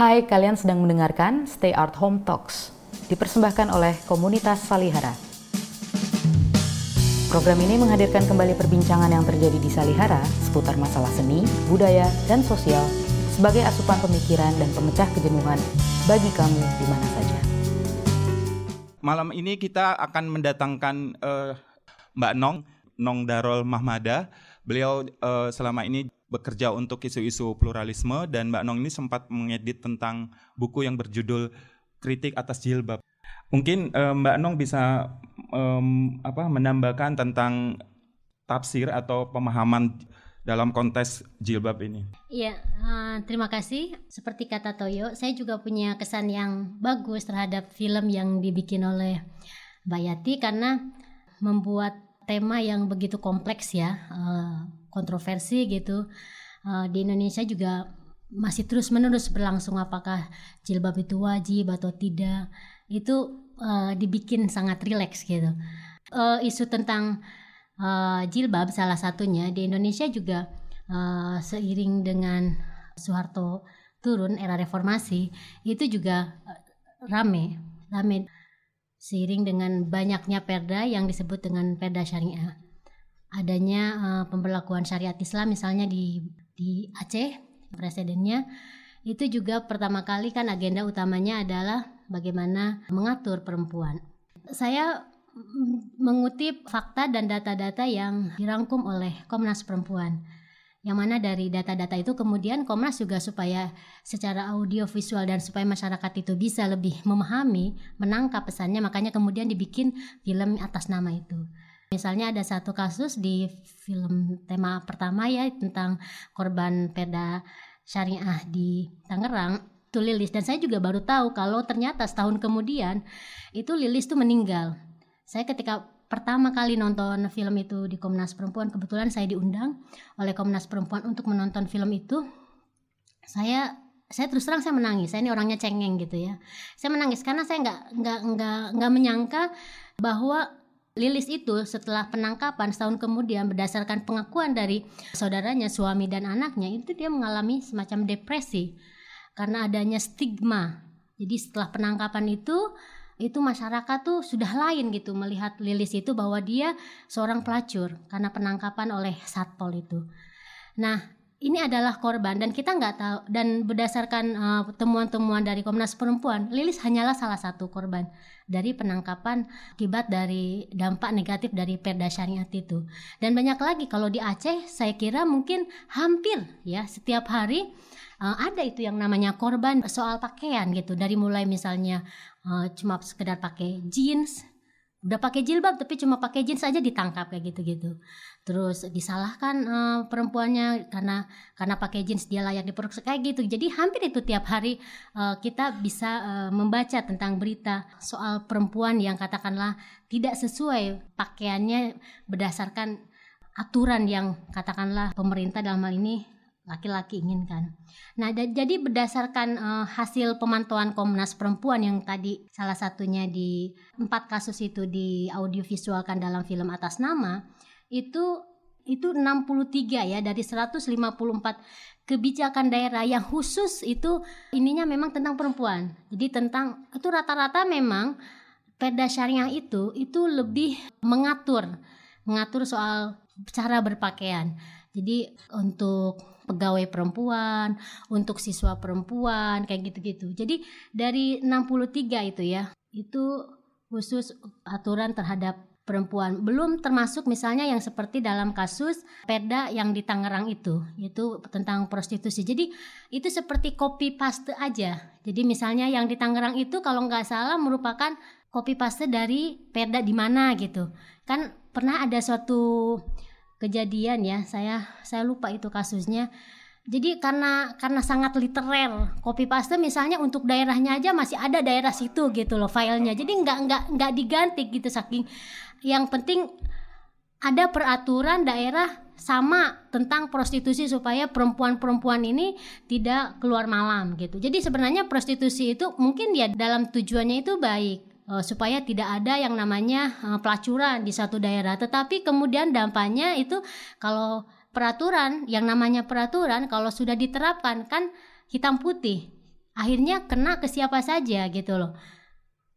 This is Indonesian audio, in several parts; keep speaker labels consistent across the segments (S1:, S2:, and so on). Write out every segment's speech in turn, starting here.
S1: Hai, kalian sedang mendengarkan Stay Art Home Talks, dipersembahkan oleh komunitas Salihara. Program ini menghadirkan kembali perbincangan yang terjadi di Salihara seputar masalah seni, budaya, dan sosial sebagai asupan pemikiran dan pemecah kejenuhan bagi kamu di mana saja.
S2: Malam ini kita akan mendatangkan uh, Mbak Nong, Nong Darol Mahmada. Beliau uh, selama ini bekerja untuk isu-isu pluralisme dan Mbak Nong ini sempat mengedit tentang buku yang berjudul Kritik atas Jilbab. Mungkin uh, Mbak Nong bisa um, apa menambahkan tentang tafsir atau pemahaman dalam konteks jilbab ini.
S3: Iya, uh, terima kasih. Seperti kata Toyo, saya juga punya kesan yang bagus terhadap film yang dibikin oleh Mbak Yati karena membuat tema yang begitu kompleks ya, uh, kontroversi gitu. Uh, di Indonesia juga masih terus menerus berlangsung apakah jilbab itu wajib atau tidak. Itu uh, dibikin sangat rileks gitu. Uh, isu tentang uh, jilbab salah satunya di Indonesia juga uh, seiring dengan Soeharto turun era reformasi itu juga rame rame seiring dengan banyaknya perda yang disebut dengan perda syariah adanya uh, pemberlakuan syariat Islam misalnya di di Aceh presidennya itu juga pertama kali kan agenda utamanya adalah bagaimana mengatur perempuan. Saya mengutip fakta dan data-data yang dirangkum oleh Komnas Perempuan. Yang mana dari data-data itu kemudian Komnas juga supaya secara audio visual dan supaya masyarakat itu bisa lebih memahami, menangkap pesannya, makanya kemudian dibikin film atas nama itu. Misalnya ada satu kasus di film tema pertama ya tentang korban peda syariah di Tangerang itu Lilis dan saya juga baru tahu kalau ternyata setahun kemudian itu Lilis tuh meninggal. Saya ketika pertama kali nonton film itu di Komnas Perempuan kebetulan saya diundang oleh Komnas Perempuan untuk menonton film itu. Saya saya terus terang saya menangis. Saya ini orangnya cengeng gitu ya. Saya menangis karena saya nggak nggak nggak nggak menyangka bahwa Lilis itu setelah penangkapan setahun kemudian berdasarkan pengakuan dari saudaranya, suami dan anaknya itu dia mengalami semacam depresi karena adanya stigma. Jadi setelah penangkapan itu itu masyarakat tuh sudah lain gitu melihat Lilis itu bahwa dia seorang pelacur karena penangkapan oleh satpol itu. Nah, ini adalah korban dan kita nggak tahu dan berdasarkan uh, temuan-temuan dari Komnas Perempuan, Lilis hanyalah salah satu korban dari penangkapan akibat dari dampak negatif dari Perda Syariat itu. Dan banyak lagi kalau di Aceh saya kira mungkin hampir ya setiap hari uh, ada itu yang namanya korban soal pakaian gitu dari mulai misalnya uh, cuma sekedar pakai jeans udah pakai jilbab tapi cuma pakai jeans aja ditangkap kayak gitu-gitu. Terus disalahkan uh, perempuannya karena karena pakai jeans dia layak diperkosa kayak gitu. Jadi hampir itu tiap hari uh, kita bisa uh, membaca tentang berita soal perempuan yang katakanlah tidak sesuai pakaiannya berdasarkan aturan yang katakanlah pemerintah dalam hal ini laki-laki inginkan. Nah, jadi berdasarkan uh, hasil pemantauan Komnas Perempuan yang tadi salah satunya di empat kasus itu di audiovisualkan dalam film atas nama, itu itu 63 ya dari 154 kebijakan daerah yang khusus itu ininya memang tentang perempuan. Jadi tentang itu rata-rata memang Perda Syariah itu itu lebih mengatur mengatur soal cara berpakaian. Jadi untuk pegawai perempuan, untuk siswa perempuan, kayak gitu-gitu. Jadi dari 63 itu ya, itu khusus aturan terhadap perempuan. Belum termasuk misalnya yang seperti dalam kasus Perda yang di Tangerang itu, itu tentang prostitusi. Jadi itu seperti copy paste aja. Jadi misalnya yang di Tangerang itu kalau nggak salah merupakan copy paste dari Perda di mana gitu. Kan pernah ada suatu kejadian ya saya saya lupa itu kasusnya. Jadi karena karena sangat literer copy paste misalnya untuk daerahnya aja masih ada daerah situ gitu loh filenya. Jadi nggak nggak nggak diganti gitu saking. Yang penting ada peraturan daerah sama tentang prostitusi supaya perempuan-perempuan ini tidak keluar malam gitu. Jadi sebenarnya prostitusi itu mungkin ya dalam tujuannya itu baik supaya tidak ada yang namanya uh, pelacuran di satu daerah. Tetapi kemudian dampaknya itu kalau peraturan yang namanya peraturan kalau sudah diterapkan kan hitam putih. Akhirnya kena ke siapa saja gitu loh.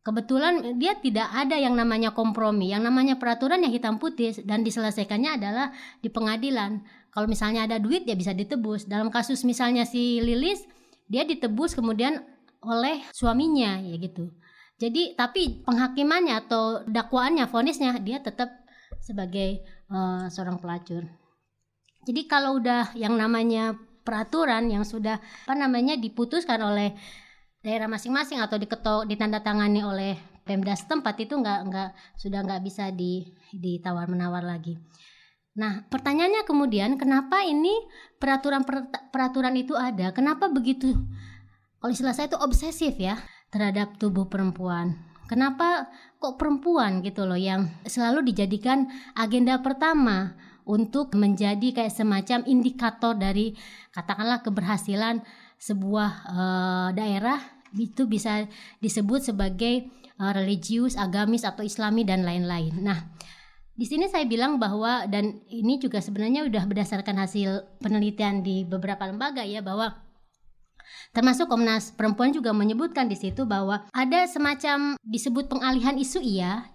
S3: Kebetulan dia tidak ada yang namanya kompromi. Yang namanya peraturan yang hitam putih dan diselesaikannya adalah di pengadilan. Kalau misalnya ada duit ya bisa ditebus. Dalam kasus misalnya si Lilis dia ditebus kemudian oleh suaminya ya gitu jadi tapi penghakimannya atau dakwaannya vonisnya dia tetap sebagai uh, seorang pelacur jadi kalau udah yang namanya peraturan yang sudah apa namanya diputuskan oleh daerah masing-masing atau diketok ditandatangani oleh Pemda setempat itu nggak nggak sudah nggak bisa di ditawar menawar lagi. Nah pertanyaannya kemudian kenapa ini peraturan peraturan itu ada? Kenapa begitu? Kalau istilah saya itu obsesif ya terhadap tubuh perempuan. Kenapa kok perempuan gitu loh yang selalu dijadikan agenda pertama untuk menjadi kayak semacam indikator dari katakanlah keberhasilan sebuah uh, daerah itu bisa disebut sebagai uh, religius, agamis atau islami dan lain-lain. Nah, di sini saya bilang bahwa dan ini juga sebenarnya sudah berdasarkan hasil penelitian di beberapa lembaga ya bahwa termasuk Komnas Perempuan juga menyebutkan di situ bahwa ada semacam disebut pengalihan isu iya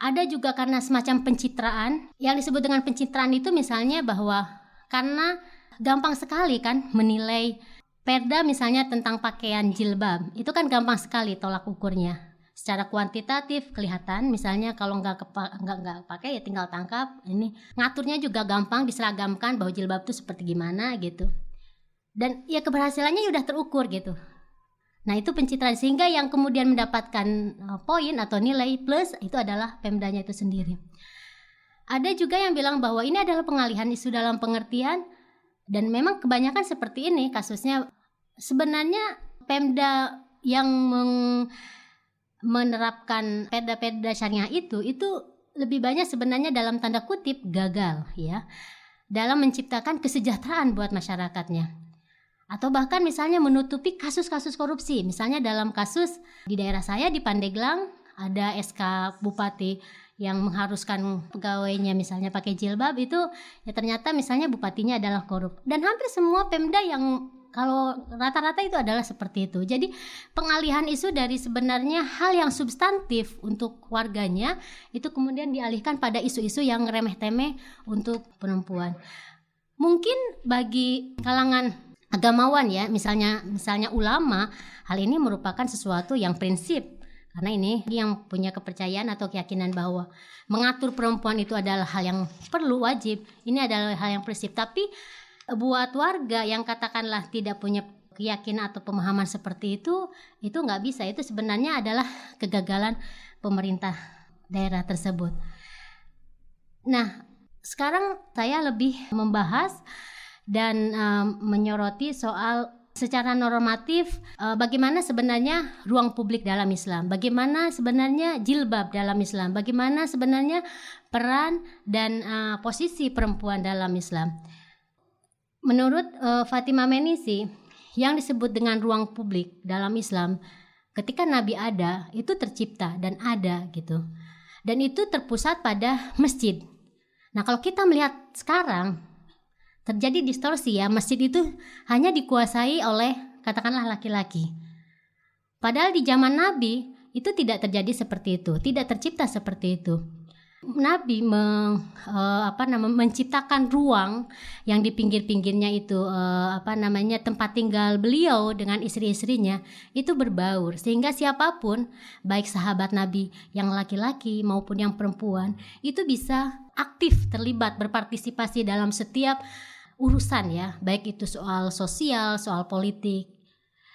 S3: ada juga karena semacam pencitraan yang disebut dengan pencitraan itu misalnya bahwa karena gampang sekali kan menilai Perda misalnya tentang pakaian jilbab, itu kan gampang sekali tolak ukurnya. Secara kuantitatif kelihatan, misalnya kalau nggak nggak nggak pakai ya tinggal tangkap. Ini ngaturnya juga gampang diseragamkan bahwa jilbab itu seperti gimana gitu. Dan ya keberhasilannya sudah terukur gitu. Nah itu pencitraan. Sehingga yang kemudian mendapatkan uh, poin atau nilai plus itu adalah pemdanya itu sendiri. Ada juga yang bilang bahwa ini adalah pengalihan isu dalam pengertian. Dan memang kebanyakan seperti ini kasusnya. Sebenarnya Pemda yang menerapkan perda-perda syariah itu itu lebih banyak sebenarnya dalam tanda kutip gagal ya. Dalam menciptakan kesejahteraan buat masyarakatnya atau bahkan misalnya menutupi kasus-kasus korupsi misalnya dalam kasus di daerah saya di Pandeglang ada SK Bupati yang mengharuskan pegawainya misalnya pakai jilbab itu ya ternyata misalnya bupatinya adalah korup dan hampir semua Pemda yang kalau rata-rata itu adalah seperti itu. Jadi pengalihan isu dari sebenarnya hal yang substantif untuk warganya itu kemudian dialihkan pada isu-isu yang remeh-temeh untuk perempuan. Mungkin bagi kalangan agamawan ya, misalnya misalnya ulama, hal ini merupakan sesuatu yang prinsip karena ini yang punya kepercayaan atau keyakinan bahwa mengatur perempuan itu adalah hal yang perlu wajib. Ini adalah hal yang prinsip. Tapi buat warga yang katakanlah tidak punya keyakinan atau pemahaman seperti itu, itu nggak bisa. Itu sebenarnya adalah kegagalan pemerintah daerah tersebut. Nah, sekarang saya lebih membahas dan um, menyoroti soal secara normatif uh, bagaimana sebenarnya ruang publik dalam Islam, bagaimana sebenarnya jilbab dalam Islam, bagaimana sebenarnya peran dan uh, posisi perempuan dalam Islam. Menurut uh, Fatimah Menisi, yang disebut dengan ruang publik dalam Islam ketika Nabi ada itu tercipta dan ada gitu. Dan itu terpusat pada masjid. Nah, kalau kita melihat sekarang terjadi distorsi ya masjid itu hanya dikuasai oleh katakanlah laki-laki. Padahal di zaman Nabi itu tidak terjadi seperti itu, tidak tercipta seperti itu. Nabi me, uh, apa nama menciptakan ruang yang di pinggir-pinggirnya itu uh, apa namanya tempat tinggal beliau dengan istri-istrinya itu berbaur sehingga siapa pun baik sahabat Nabi yang laki-laki maupun yang perempuan itu bisa aktif terlibat berpartisipasi dalam setiap urusan ya, baik itu soal sosial, soal politik.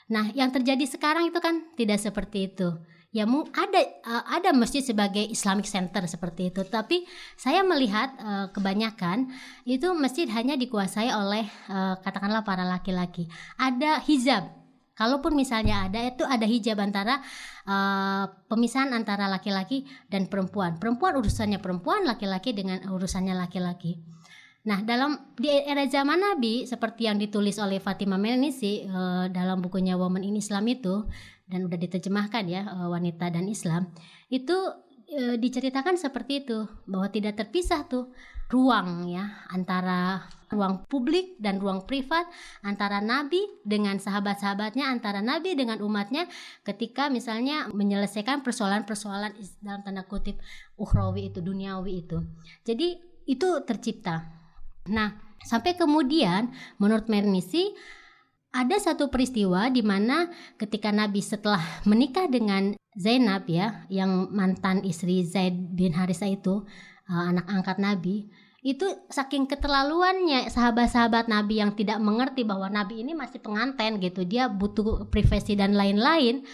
S3: Nah, yang terjadi sekarang itu kan tidak seperti itu. Ya, ada uh, ada masjid sebagai Islamic Center seperti itu, tapi saya melihat uh, kebanyakan itu masjid hanya dikuasai oleh uh, katakanlah para laki-laki. Ada hijab. Kalaupun misalnya ada itu ada hijab antara uh, pemisahan antara laki-laki dan perempuan. Perempuan urusannya perempuan, laki-laki dengan urusannya laki-laki. Nah, dalam di era zaman Nabi seperti yang ditulis oleh Fatimah Melnisi uh, dalam bukunya Woman in Islam itu dan udah diterjemahkan ya uh, wanita dan Islam itu uh, diceritakan seperti itu bahwa tidak terpisah tuh ruang ya antara ruang publik dan ruang privat antara nabi dengan sahabat-sahabatnya antara nabi dengan umatnya ketika misalnya menyelesaikan persoalan-persoalan dalam tanda kutip ukhrawi itu duniawi itu. Jadi itu tercipta. Nah, sampai kemudian menurut Mernisi ada satu peristiwa di mana ketika Nabi setelah menikah dengan Zainab ya, yang mantan istri Zaid bin Harisa itu, uh, anak angkat Nabi, itu saking keterlaluannya sahabat-sahabat Nabi yang tidak mengerti bahwa Nabi ini masih pengantin gitu, dia butuh privasi dan lain-lain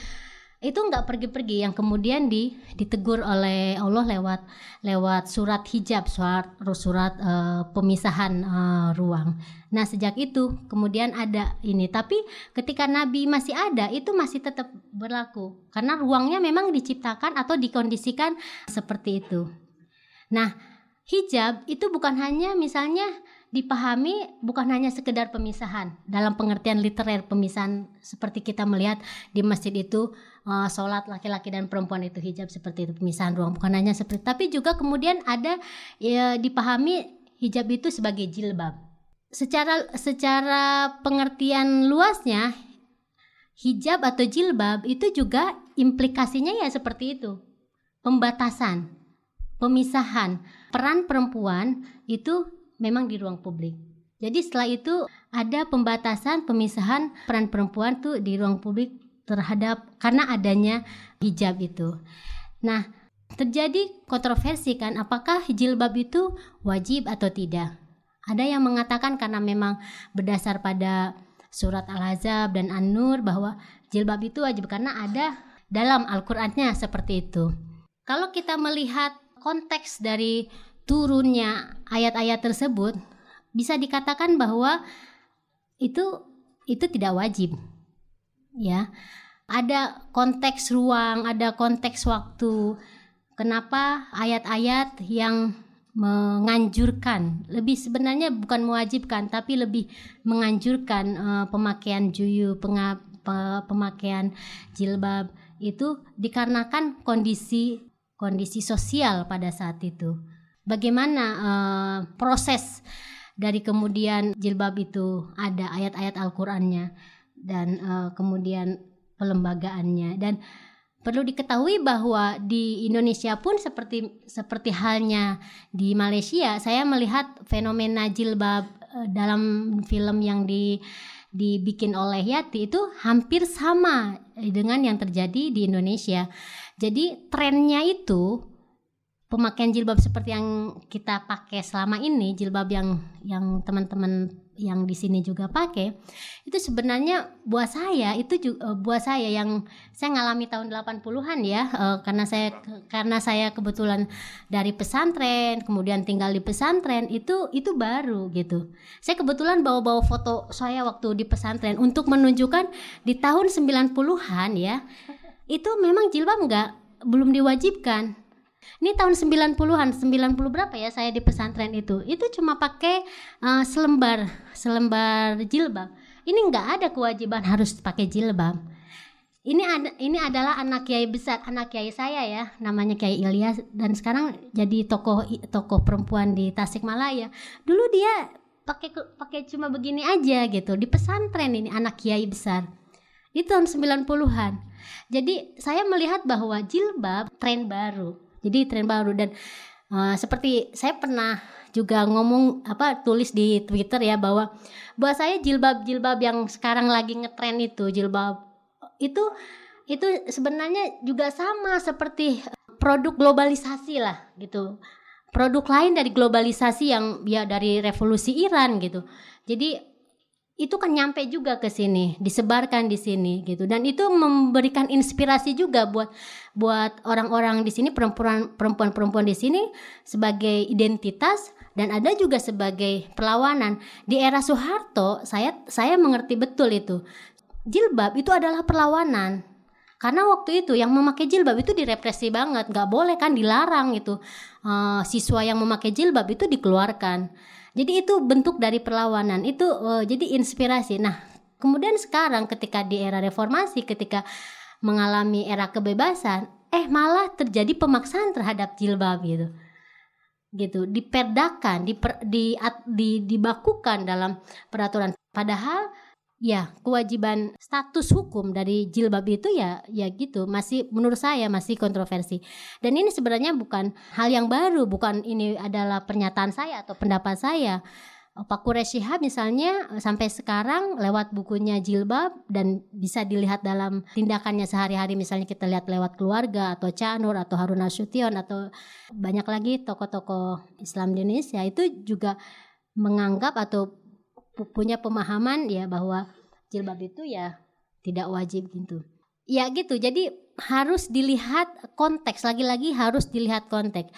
S3: itu nggak pergi-pergi yang kemudian di, ditegur oleh Allah lewat lewat surat hijab surat surat uh, pemisahan uh, ruang. Nah sejak itu kemudian ada ini tapi ketika Nabi masih ada itu masih tetap berlaku karena ruangnya memang diciptakan atau dikondisikan seperti itu. Nah hijab itu bukan hanya misalnya dipahami bukan hanya sekedar pemisahan. Dalam pengertian literer pemisahan seperti kita melihat di masjid itu uh, sholat laki-laki dan perempuan itu hijab seperti itu pemisahan ruang. Bukan hanya seperti tapi juga kemudian ada ya, dipahami hijab itu sebagai jilbab. Secara secara pengertian luasnya hijab atau jilbab itu juga implikasinya ya seperti itu. Pembatasan pemisahan peran perempuan itu memang di ruang publik jadi setelah itu ada pembatasan pemisahan peran perempuan tuh di ruang publik terhadap karena adanya hijab itu. Nah, terjadi kontroversi kan apakah jilbab itu wajib atau tidak? Ada yang mengatakan karena memang berdasar pada surat Al-Ahzab dan An-Nur bahwa jilbab itu wajib karena ada dalam Al-Qur'annya seperti itu. Kalau kita melihat konteks dari turunnya ayat-ayat tersebut bisa dikatakan bahwa itu itu tidak wajib. Ya ada konteks ruang, ada konteks waktu. Kenapa ayat-ayat yang menganjurkan, lebih sebenarnya bukan mewajibkan, tapi lebih menganjurkan uh, pemakaian juyu, pemakaian jilbab itu dikarenakan kondisi kondisi sosial pada saat itu. Bagaimana uh, proses dari kemudian jilbab itu ada ayat-ayat Al-Qur'annya dan uh, kemudian pelembagaannya dan perlu diketahui bahwa di Indonesia pun seperti seperti halnya di Malaysia saya melihat fenomena jilbab eh, dalam film yang di dibikin oleh Yati itu hampir sama dengan yang terjadi di Indonesia. Jadi trennya itu pemakaian jilbab seperti yang kita pakai selama ini, jilbab yang yang teman-teman yang di sini juga pakai, itu sebenarnya buat saya itu juga, eh, buat saya yang saya ngalami tahun 80-an ya, uh, karena saya karena saya kebetulan dari pesantren, kemudian tinggal di pesantren, itu itu baru gitu. Saya kebetulan bawa-bawa foto saya waktu di pesantren untuk menunjukkan di tahun 90-an ya, itu memang jilbab nggak belum diwajibkan ini tahun 90-an, 90 berapa ya saya di pesantren itu? Itu cuma pakai uh, selembar, selembar jilbab. Ini nggak ada kewajiban harus pakai jilbab. Ini ada ini adalah anak kiai besar, anak kiai saya ya, namanya Kiai Ilyas dan sekarang jadi tokoh tokoh perempuan di Tasikmalaya. Dulu dia pakai pakai cuma begini aja gitu di pesantren ini anak kiai besar. Itu tahun 90-an. Jadi saya melihat bahwa jilbab tren baru jadi tren baru dan uh, seperti saya pernah juga ngomong apa tulis di Twitter ya bahwa buat saya jilbab-jilbab yang sekarang lagi ngetren itu jilbab itu itu sebenarnya juga sama seperti produk globalisasi lah gitu. Produk lain dari globalisasi yang ya dari revolusi Iran gitu. Jadi itu kan nyampe juga ke sini, disebarkan di sini gitu. Dan itu memberikan inspirasi juga buat buat orang-orang di sini perempuan perempuan-perempuan di sini sebagai identitas dan ada juga sebagai perlawanan. Di era Soeharto, saya saya mengerti betul itu. Jilbab itu adalah perlawanan. Karena waktu itu yang memakai jilbab itu direpresi banget, nggak boleh kan dilarang itu. Uh, siswa yang memakai jilbab itu dikeluarkan. Jadi itu bentuk dari perlawanan. Itu uh, jadi inspirasi. Nah, kemudian sekarang ketika di era reformasi ketika mengalami era kebebasan, eh malah terjadi pemaksaan terhadap jilbab gitu. gitu diperdakan diper, di, di dibakukan dalam peraturan padahal ya kewajiban status hukum dari jilbab itu ya ya gitu. Masih menurut saya masih kontroversi. Dan ini sebenarnya bukan hal yang baru bukan ini adalah pernyataan saya atau pendapat saya. Pak Quraish Shihab misalnya sampai sekarang lewat bukunya Jilbab dan bisa dilihat dalam tindakannya sehari-hari. Misalnya kita lihat lewat keluarga atau Canur atau Harun Nasution atau banyak lagi tokoh-tokoh Islam di Indonesia itu juga menganggap atau punya pemahaman ya bahwa jilbab itu ya tidak wajib gitu. Ya gitu. Jadi harus dilihat konteks lagi-lagi harus dilihat konteks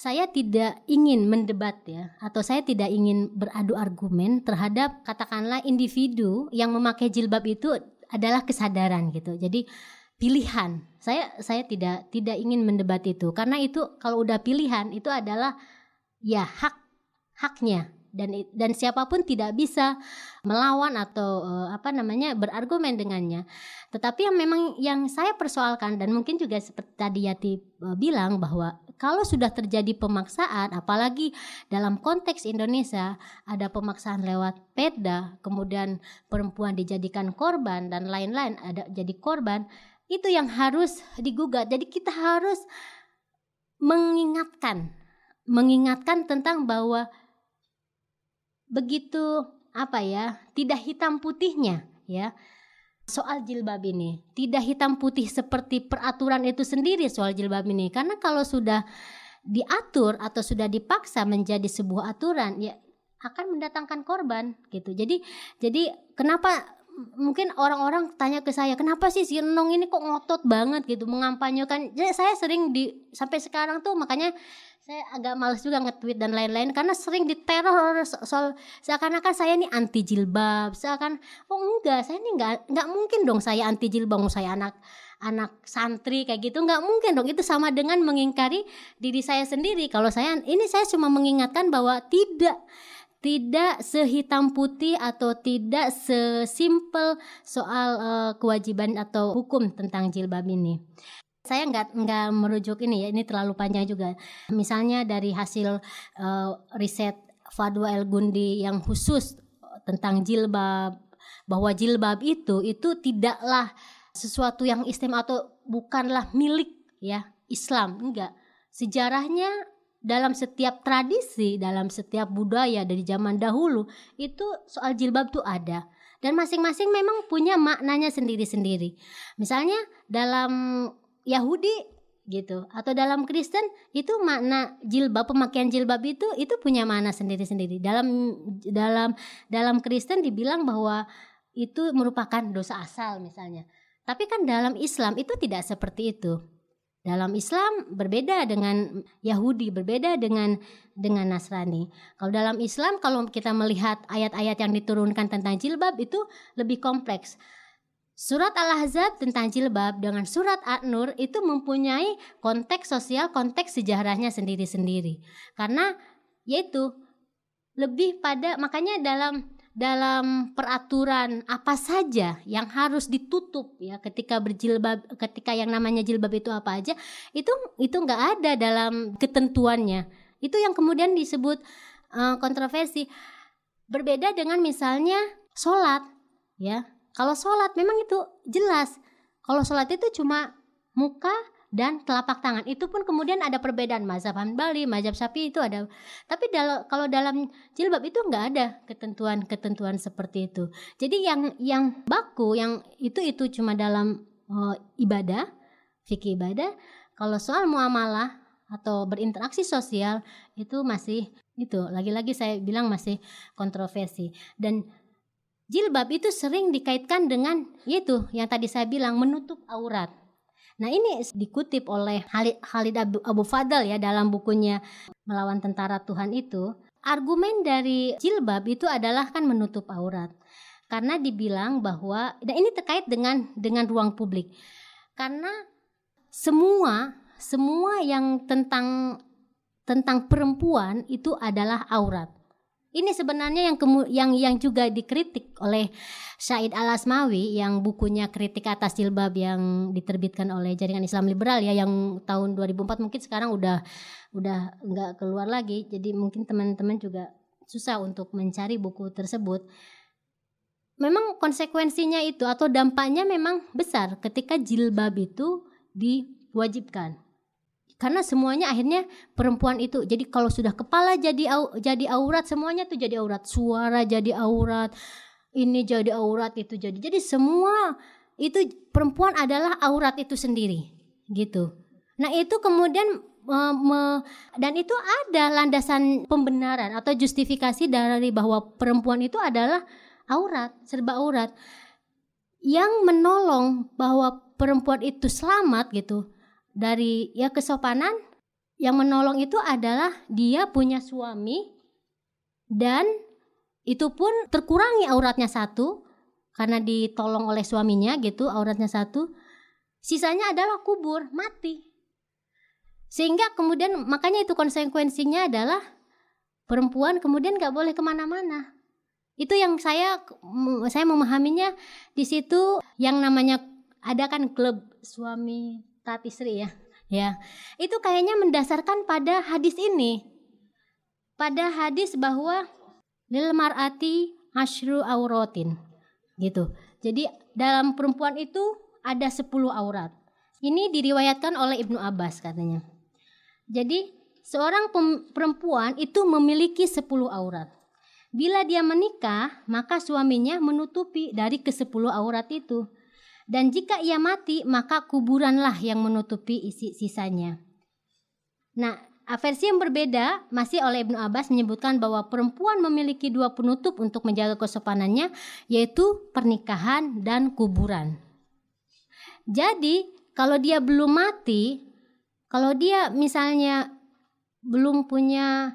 S3: saya tidak ingin mendebat ya atau saya tidak ingin beradu argumen terhadap katakanlah individu yang memakai jilbab itu adalah kesadaran gitu. Jadi pilihan. Saya saya tidak tidak ingin mendebat itu karena itu kalau udah pilihan itu adalah ya hak haknya dan dan siapa pun tidak bisa melawan atau uh, apa namanya berargumen dengannya. Tetapi yang memang yang saya persoalkan dan mungkin juga seperti tadi Yati uh, bilang bahwa kalau sudah terjadi pemaksaan apalagi dalam konteks Indonesia ada pemaksaan lewat perda, kemudian perempuan dijadikan korban dan lain-lain ada jadi korban, itu yang harus digugat. Jadi kita harus mengingatkan mengingatkan tentang bahwa begitu apa ya tidak hitam putihnya ya. Soal jilbab ini tidak hitam putih seperti peraturan itu sendiri soal jilbab ini. Karena kalau sudah diatur atau sudah dipaksa menjadi sebuah aturan ya akan mendatangkan korban gitu. Jadi jadi kenapa mungkin orang-orang tanya ke saya kenapa sih si Nong ini kok ngotot banget gitu mengampanyekan? Jadi saya sering di sampai sekarang tuh makanya saya agak males juga nge-tweet dan lain-lain karena sering diteror soal seakan-akan saya ini anti jilbab seakan oh enggak saya ini enggak enggak mungkin dong saya anti jilbab saya anak anak santri kayak gitu. Nggak mungkin dong itu sama dengan mengingkari diri saya sendiri. Kalau saya ini saya cuma mengingatkan bahwa tidak tidak sehitam putih atau tidak sesimpel soal uh, kewajiban atau hukum tentang jilbab ini. Saya nggak nggak merujuk ini ya ini terlalu panjang juga. Misalnya dari hasil uh, riset Fadwa El Gundi yang khusus tentang jilbab bahwa jilbab itu itu tidaklah sesuatu yang istimewa atau bukanlah milik ya Islam enggak. Sejarahnya dalam setiap tradisi dalam setiap budaya dari zaman dahulu itu soal jilbab tuh ada. Dan masing-masing memang punya maknanya sendiri-sendiri. Misalnya dalam Yahudi gitu atau dalam Kristen itu makna jilbab pemakaian jilbab itu itu punya makna sendiri-sendiri. Dalam dalam dalam Kristen dibilang bahwa itu merupakan dosa asal misalnya. Tapi kan dalam Islam itu tidak seperti itu dalam Islam berbeda dengan Yahudi berbeda dengan dengan Nasrani kalau dalam Islam kalau kita melihat ayat-ayat yang diturunkan tentang jilbab itu lebih kompleks Surat Al-Ahzab tentang jilbab dengan surat An-Nur itu mempunyai konteks sosial, konteks sejarahnya sendiri-sendiri. Karena yaitu lebih pada makanya dalam dalam peraturan apa saja yang harus ditutup ya ketika berjilbab ketika yang namanya jilbab itu apa aja itu itu nggak ada dalam ketentuannya. Itu yang kemudian disebut uh, kontroversi. Berbeda dengan misalnya sholat ya. Kalau sholat memang itu jelas. Kalau sholat itu cuma muka dan telapak tangan. Itu pun kemudian ada perbedaan mazhab Hanbali, mazhab Syafi'i itu ada. Tapi dal kalau dalam jilbab itu nggak ada ketentuan-ketentuan seperti itu. Jadi yang yang baku yang itu itu cuma dalam uh, ibadah, fikih ibadah. Kalau soal muamalah atau berinteraksi sosial itu masih itu lagi-lagi saya bilang masih kontroversi dan jilbab itu sering dikaitkan dengan yaitu yang tadi saya bilang menutup aurat. Nah ini dikutip oleh Khalid Abu, Abu Fadal ya dalam bukunya Melawan Tentara Tuhan itu. Argumen dari jilbab itu adalah kan menutup aurat. Karena dibilang bahwa dan ini terkait dengan dengan ruang publik. Karena semua semua yang tentang tentang perempuan itu adalah aurat. Ini sebenarnya yang kemu yang yang juga dikritik oleh Said Al Asmawi yang bukunya kritik atas jilbab yang diterbitkan oleh Jaringan Islam Liberal ya yang tahun 2004 mungkin sekarang udah udah nggak keluar lagi. Jadi mungkin teman-teman juga susah untuk mencari buku tersebut. Memang konsekuensinya itu atau dampaknya memang besar ketika jilbab itu diwajibkan karena semuanya akhirnya perempuan itu jadi kalau sudah kepala jadi au, jadi aurat semuanya tuh jadi aurat. Suara jadi aurat ini jadi aurat itu jadi. Jadi semua itu perempuan adalah aurat itu sendiri gitu. Nah itu kemudian me, me, dan itu ada landasan pembenaran atau justifikasi dari bahwa perempuan itu adalah aurat serba aurat. Yang menolong bahwa perempuan itu selamat gitu dari ya kesopanan yang menolong itu adalah dia punya suami dan itu pun terkurangi auratnya satu karena ditolong oleh suaminya gitu auratnya satu. Sisanya adalah kubur mati. Sehingga kemudian makanya itu konsekuensinya adalah perempuan kemudian nggak boleh ke mana-mana. Itu yang saya saya memahaminya di situ yang namanya ada kan klub suami Sri ya. Ya. Itu kayaknya mendasarkan pada hadis ini. Pada hadis bahwa lil mar'ati asyru auratin. Gitu. Jadi dalam perempuan itu ada 10 aurat. Ini diriwayatkan oleh Ibnu Abbas katanya. Jadi seorang perempuan itu memiliki 10 aurat. Bila dia menikah, maka suaminya menutupi dari ke-10 aurat itu. Dan jika ia mati, maka kuburanlah yang menutupi isi sisanya. Nah, versi yang berbeda masih oleh Ibnu Abbas menyebutkan bahwa perempuan memiliki dua penutup untuk menjaga kesopanannya, yaitu pernikahan dan kuburan. Jadi, kalau dia belum mati, kalau dia misalnya belum punya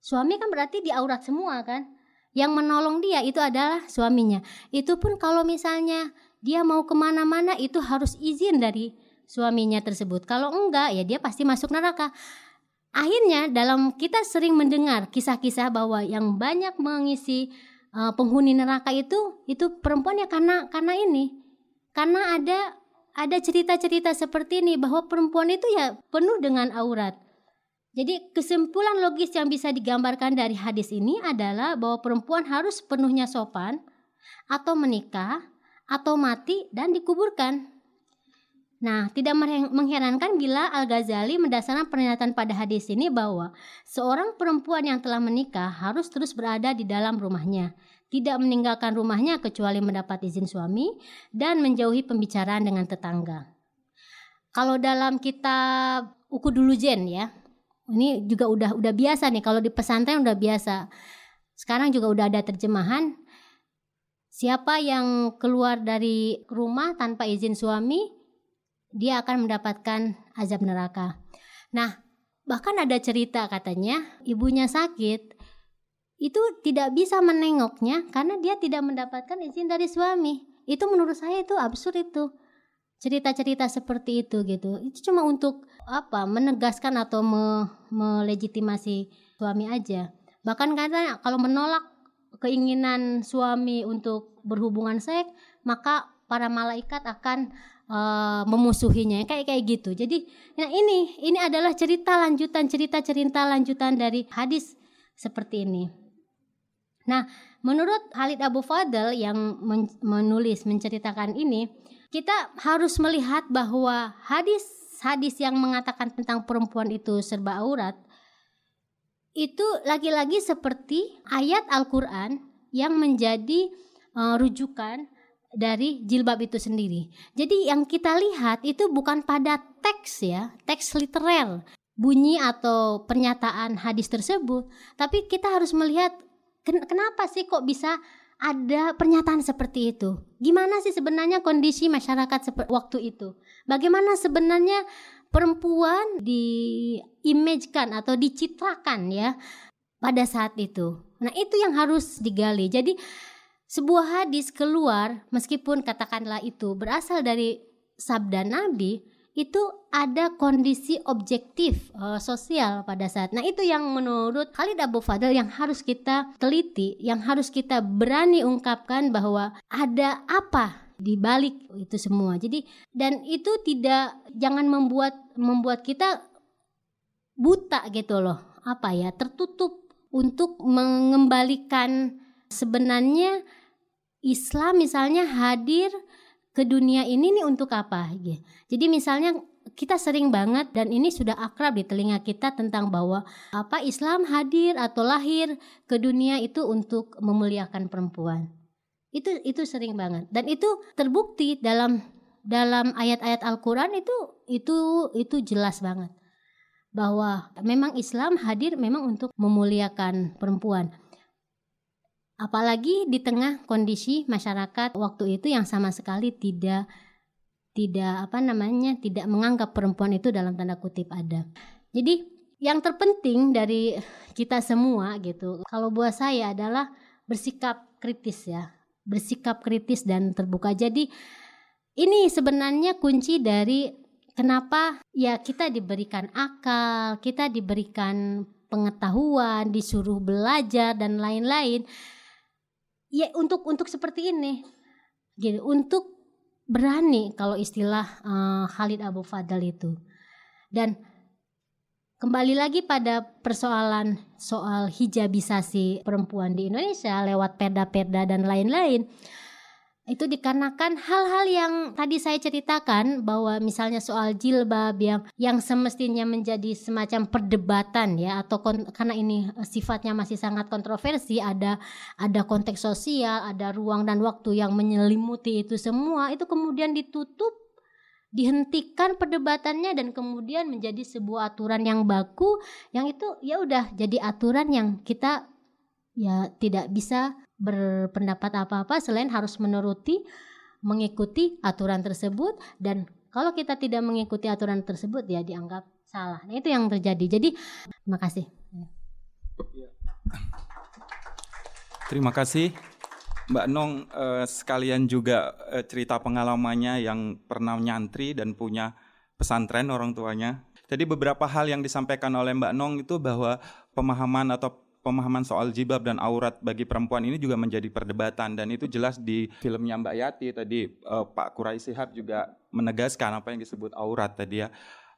S3: suami kan berarti di aurat semua kan? Yang menolong dia itu adalah suaminya. Itu pun kalau misalnya dia mau ke mana-mana itu harus izin dari suaminya tersebut. Kalau enggak, ya dia pasti masuk neraka. Akhirnya dalam kita sering mendengar kisah-kisah bahwa yang banyak mengisi uh, penghuni neraka itu itu perempuan ya karena karena ini. Karena ada ada cerita-cerita seperti ini bahwa perempuan itu ya penuh dengan aurat. Jadi kesimpulan logis yang bisa digambarkan dari hadis ini adalah bahwa perempuan harus penuhnya sopan atau menikah atau mati dan dikuburkan. Nah, tidak mengherankan bila Al-Ghazali mendasarkan pernyataan pada hadis ini bahwa seorang perempuan yang telah menikah harus terus berada di dalam rumahnya, tidak meninggalkan rumahnya kecuali mendapat izin suami dan menjauhi pembicaraan dengan tetangga. Kalau dalam kitab Uku dulu Jen ya, ini juga udah udah biasa nih kalau di pesantren udah biasa. Sekarang juga udah ada terjemahan Siapa yang keluar dari rumah tanpa izin suami, dia akan mendapatkan azab neraka. Nah, bahkan ada cerita katanya, ibunya sakit, itu tidak bisa menengoknya karena dia tidak mendapatkan izin dari suami. Itu menurut saya itu absurd itu. Cerita-cerita seperti itu gitu. Itu cuma untuk apa? Menegaskan atau me melegitimasi suami aja. Bahkan katanya kalau menolak keinginan suami untuk berhubungan seks, maka para malaikat akan uh, memusuhinya kayak kayak gitu. Jadi nah ini ini adalah cerita lanjutan cerita cerita lanjutan dari hadis seperti ini. Nah, menurut Khalid Abu Fadl yang men menulis menceritakan ini, kita harus melihat bahwa hadis-hadis yang mengatakan tentang perempuan itu serba aurat itu lagi-lagi seperti ayat Al-Quran yang menjadi uh, rujukan dari jilbab itu sendiri. Jadi yang kita lihat itu bukan pada teks ya, teks literal, bunyi atau pernyataan hadis tersebut, tapi kita harus melihat ken kenapa sih kok bisa ada pernyataan seperti itu. Gimana sih sebenarnya kondisi masyarakat waktu itu? Bagaimana sebenarnya perempuan diimagekan atau dicitrakan ya pada saat itu. Nah, itu yang harus digali. Jadi sebuah hadis keluar meskipun katakanlah itu berasal dari sabda Nabi, itu ada kondisi objektif uh, sosial pada saat. Nah, itu yang menurut Khalid Abu Fadl yang harus kita teliti, yang harus kita berani ungkapkan bahwa ada apa di balik itu semua. Jadi dan itu tidak jangan membuat membuat kita buta gitu loh. Apa ya? tertutup untuk mengembalikan sebenarnya Islam misalnya hadir ke dunia ini nih untuk apa? Jadi misalnya kita sering banget dan ini sudah akrab di telinga kita tentang bahwa apa Islam hadir atau lahir ke dunia itu untuk memuliakan perempuan. Itu itu sering banget dan itu terbukti dalam dalam ayat-ayat Al-Qur'an itu itu itu jelas banget bahwa memang Islam hadir memang untuk memuliakan perempuan. Apalagi di tengah kondisi masyarakat waktu itu yang sama sekali tidak tidak apa namanya tidak menganggap perempuan itu dalam tanda kutip ada. Jadi yang terpenting dari kita semua gitu, kalau buat saya adalah bersikap kritis ya, bersikap kritis dan terbuka. Jadi ini sebenarnya kunci dari kenapa ya kita diberikan akal, kita diberikan pengetahuan, disuruh belajar dan lain-lain ya untuk untuk seperti ini gitu untuk berani kalau istilah uh, Khalid Abu Fadal itu dan kembali lagi pada persoalan soal hijabisasi perempuan di Indonesia lewat perda-perda dan lain-lain. Itu dikarenakan hal-hal yang tadi saya ceritakan bahwa misalnya soal jilbab yang yang semestinya menjadi semacam perdebatan ya atau karena ini eh, sifatnya masih sangat kontroversi ada ada konteks sosial ada ruang dan waktu yang menyelimuti itu semua itu kemudian ditutup dihentikan perdebatannya dan kemudian menjadi sebuah aturan yang baku yang itu ya udah jadi aturan yang kita ya tidak bisa berpendapat apa-apa selain harus menuruti mengikuti aturan tersebut dan kalau kita tidak mengikuti aturan tersebut ya dianggap salah. Nah, itu yang terjadi. Jadi terima kasih.
S2: Terima kasih Mbak Nong eh, sekalian juga eh, cerita pengalamannya yang pernah nyantri dan punya pesantren orang tuanya. Jadi beberapa hal yang disampaikan oleh Mbak Nong itu bahwa pemahaman atau pemahaman soal jibab dan aurat bagi perempuan ini juga menjadi perdebatan dan itu jelas di filmnya Mbak Yati tadi uh, Pak Kurai Sihab juga menegaskan apa yang disebut aurat tadi ya.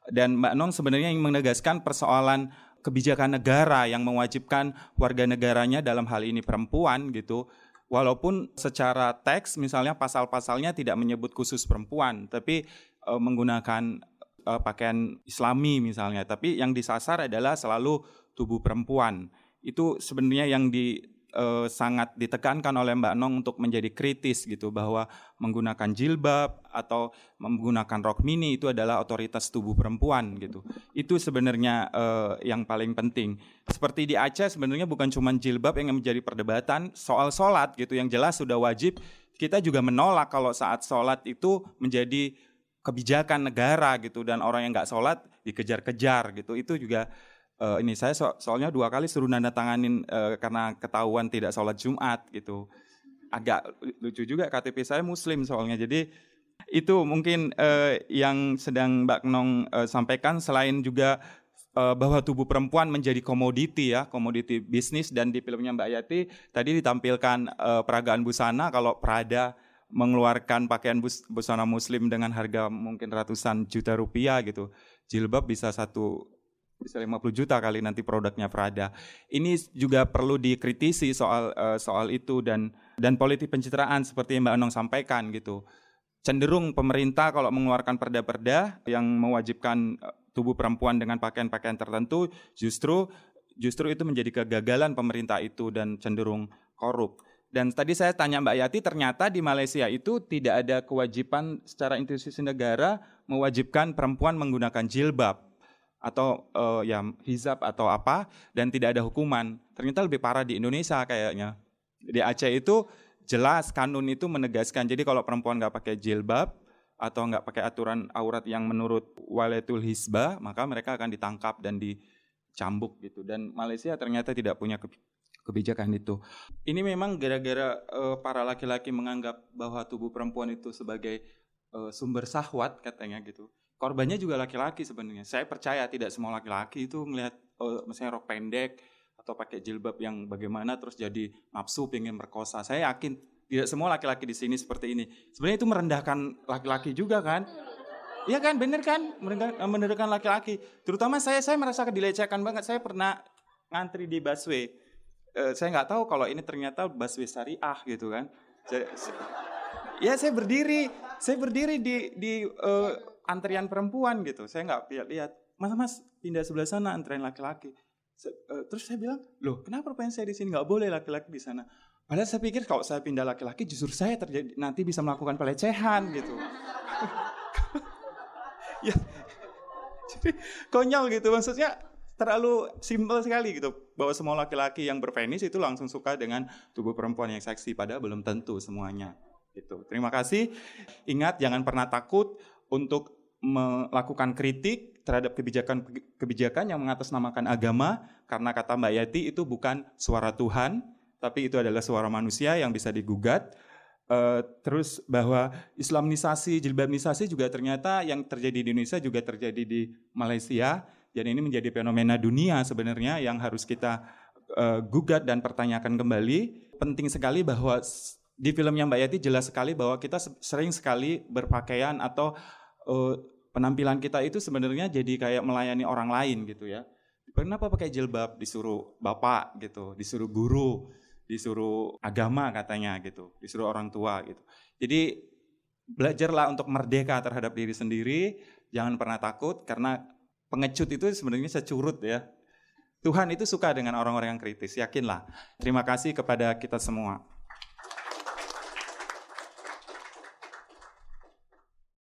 S2: Dan Mbak Nong sebenarnya yang menegaskan persoalan kebijakan negara yang mewajibkan warga negaranya dalam hal ini perempuan gitu. Walaupun secara teks misalnya pasal-pasalnya tidak menyebut khusus perempuan, tapi uh, menggunakan uh, pakaian Islami misalnya, tapi yang disasar adalah selalu tubuh perempuan. Itu sebenarnya yang di uh, sangat ditekankan oleh Mbak Nong untuk menjadi kritis gitu bahwa menggunakan jilbab atau menggunakan rok mini itu adalah otoritas tubuh perempuan gitu. Itu sebenarnya uh, yang paling penting. Seperti di Aceh sebenarnya bukan cuma jilbab yang menjadi perdebatan soal sholat gitu yang jelas sudah wajib. Kita juga menolak kalau saat sholat itu menjadi kebijakan negara gitu dan orang yang nggak sholat dikejar-kejar gitu. Itu juga uh, ini saya so soalnya dua kali suruh nanda tanganin uh, karena ketahuan tidak sholat Jumat gitu. Agak lucu juga KTP saya Muslim soalnya. Jadi itu mungkin uh, yang sedang Mbak Nong uh, sampaikan selain juga uh, bahwa tubuh perempuan menjadi komoditi ya, komoditi bisnis dan di filmnya Mbak Yati tadi ditampilkan uh, peragaan busana kalau Prada mengeluarkan pakaian bus, busana muslim dengan harga mungkin ratusan juta rupiah gitu. Jilbab bisa satu bisa 50 juta kali nanti produknya Prada. Ini juga perlu dikritisi soal uh, soal itu dan dan politik pencitraan seperti yang Mbak Anong sampaikan gitu. Cenderung pemerintah kalau mengeluarkan perda-perda yang mewajibkan uh, tubuh perempuan dengan pakaian-pakaian tertentu justru justru itu menjadi kegagalan pemerintah itu dan cenderung korup. Dan tadi saya tanya Mbak Yati, ternyata di Malaysia itu tidak ada kewajiban secara institusi negara mewajibkan perempuan menggunakan jilbab atau uh, ya hizab atau apa dan tidak ada hukuman. Ternyata lebih parah di Indonesia kayaknya. Di Aceh itu jelas kanun itu menegaskan. Jadi kalau perempuan nggak pakai jilbab atau nggak pakai aturan aurat yang menurut waletul hisbah, maka mereka akan ditangkap dan dicambuk gitu. Dan Malaysia ternyata tidak punya kebijakan itu. Ini memang gara-gara uh, para laki-laki menganggap bahwa tubuh perempuan itu sebagai uh, sumber sahwat katanya gitu korbannya juga laki-laki sebenarnya. Saya percaya tidak semua laki-laki itu melihat oh, misalnya rok pendek atau pakai jilbab yang bagaimana terus jadi nafsu pengen merkosa. Saya yakin tidak semua laki-laki di sini seperti ini. Sebenarnya itu merendahkan laki-laki juga kan? Iya kan, bener kan? Merendahkan laki-laki. Terutama saya, saya merasa dilecehkan banget. Saya pernah ngantri di busway. Uh, saya nggak tahu kalau ini ternyata busway syariah gitu kan. Saya, ya saya berdiri, saya berdiri di di uh, antrian perempuan gitu. Saya nggak lihat-lihat. Mas mas pindah sebelah sana antrian laki-laki. Uh, terus saya bilang, loh kenapa perempuan saya di sini nggak boleh laki-laki di sana? Padahal saya pikir kalau saya pindah laki-laki justru saya terjadi nanti bisa melakukan pelecehan gitu. ya, jadi konyol gitu maksudnya terlalu simpel sekali gitu bahwa semua laki-laki yang berpenis itu langsung suka dengan tubuh perempuan yang seksi padahal belum tentu semuanya gitu. Terima kasih. Ingat jangan pernah takut untuk melakukan kritik terhadap kebijakan-kebijakan yang mengatasnamakan agama karena kata Mbak Yati itu bukan suara Tuhan tapi itu adalah suara manusia yang bisa digugat. Uh, terus bahwa Islamisasi, jilbabisasi juga ternyata yang terjadi di Indonesia juga terjadi di Malaysia. Dan ini menjadi fenomena dunia sebenarnya yang harus kita uh, gugat dan pertanyakan kembali. Penting sekali bahwa di filmnya Mbak Yati jelas sekali bahwa kita sering sekali berpakaian atau uh, penampilan kita itu sebenarnya jadi kayak melayani orang lain gitu ya. Kenapa pakai jilbab disuruh bapak gitu, disuruh guru, disuruh agama katanya gitu, disuruh orang tua gitu. Jadi belajarlah untuk merdeka terhadap diri sendiri, jangan pernah takut karena pengecut itu sebenarnya securut ya. Tuhan itu suka dengan orang-orang yang kritis, yakinlah. Terima kasih kepada kita semua.